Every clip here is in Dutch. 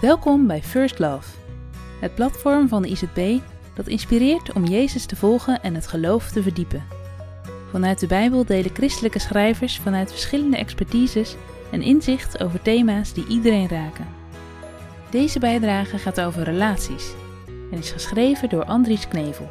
Welkom bij First Love, het platform van de IZB dat inspireert om Jezus te volgen en het geloof te verdiepen. Vanuit de Bijbel delen christelijke schrijvers vanuit verschillende expertises een inzicht over thema's die iedereen raken. Deze bijdrage gaat over relaties en is geschreven door Andries Knevel.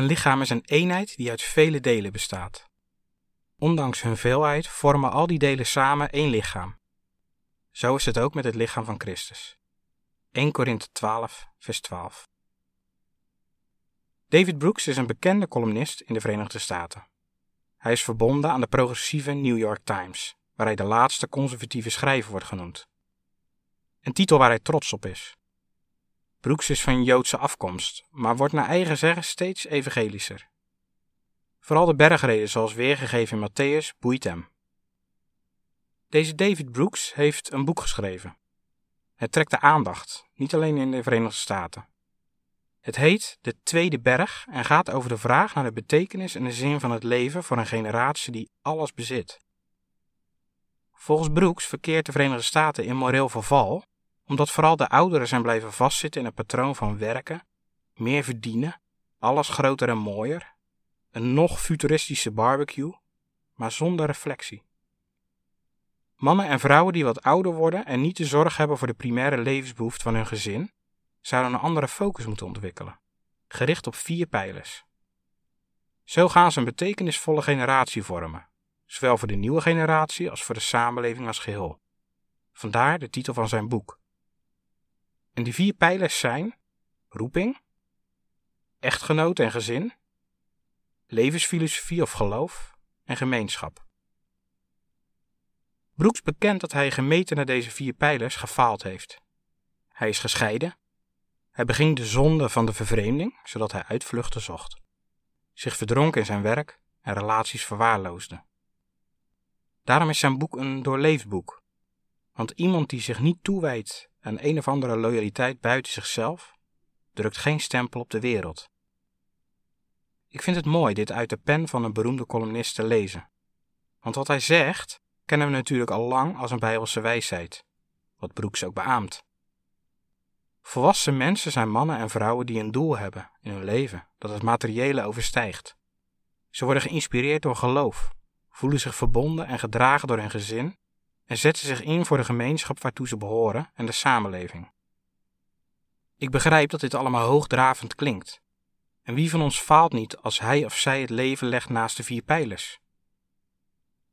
Een lichaam is een eenheid die uit vele delen bestaat. Ondanks hun veelheid vormen al die delen samen één lichaam. Zo is het ook met het lichaam van Christus. 1 Korinthe 12, vers 12. David Brooks is een bekende columnist in de Verenigde Staten. Hij is verbonden aan de progressieve New York Times, waar hij de laatste conservatieve schrijver wordt genoemd. Een titel waar hij trots op is. Brooks is van Joodse afkomst, maar wordt naar eigen zeggen steeds evangelischer. Vooral de bergreden zoals weergegeven in Matthäus boeit hem. Deze David Brooks heeft een boek geschreven. Het trekt de aandacht, niet alleen in de Verenigde Staten. Het heet De Tweede Berg en gaat over de vraag naar de betekenis en de zin van het leven voor een generatie die alles bezit. Volgens Brooks verkeert de Verenigde Staten in moreel verval omdat vooral de ouderen zijn blijven vastzitten in een patroon van werken, meer verdienen, alles groter en mooier, een nog futuristische barbecue, maar zonder reflectie. Mannen en vrouwen die wat ouder worden en niet de zorg hebben voor de primaire levensbehoeften van hun gezin, zouden een andere focus moeten ontwikkelen, gericht op vier pijlers. Zo gaan ze een betekenisvolle generatie vormen, zowel voor de nieuwe generatie als voor de samenleving als geheel. Vandaar de titel van zijn boek. En die vier pijlers zijn roeping, echtgenoot en gezin, levensfilosofie of geloof en gemeenschap. Brooks bekent dat hij gemeten naar deze vier pijlers gefaald heeft. Hij is gescheiden. Hij beging de zonde van de vervreemding, zodat hij uitvluchten zocht. Zich verdronk in zijn werk en relaties verwaarloosde. Daarom is zijn boek een doorleefd boek. Want iemand die zich niet toewijdt aan een of andere loyaliteit buiten zichzelf, drukt geen stempel op de wereld. Ik vind het mooi dit uit de pen van een beroemde columnist te lezen. Want wat hij zegt, kennen we natuurlijk al lang als een bijbelse wijsheid, wat Brooks ook beaamt. Volwassen mensen zijn mannen en vrouwen die een doel hebben in hun leven dat het materiële overstijgt. Ze worden geïnspireerd door geloof, voelen zich verbonden en gedragen door hun gezin en zetten zich in voor de gemeenschap waartoe ze behoren en de samenleving. Ik begrijp dat dit allemaal hoogdravend klinkt. En wie van ons faalt niet als hij of zij het leven legt naast de vier pijlers?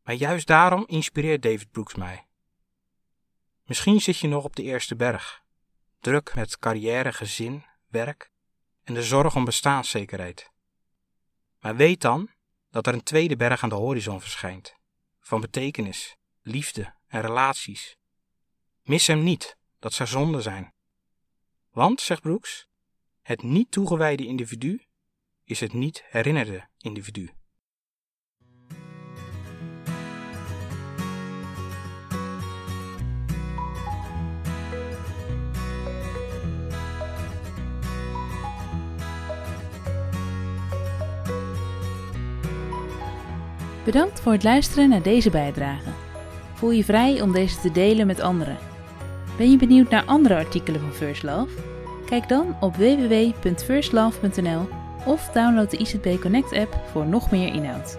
Maar juist daarom inspireert David Brooks mij. Misschien zit je nog op de eerste berg, druk met carrière, gezin, werk en de zorg om bestaanszekerheid. Maar weet dan dat er een tweede berg aan de horizon verschijnt, van betekenis, liefde en relaties. Mis hem niet, dat zou zonde zijn. Want, zegt Brooks, het niet toegewijde individu is het niet herinnerde individu. Bedankt voor het luisteren naar deze bijdrage. Voel je vrij om deze te delen met anderen. Ben je benieuwd naar andere artikelen van First Love? Kijk dan op www.firstlove.nl of download de ICB Connect app voor nog meer inhoud.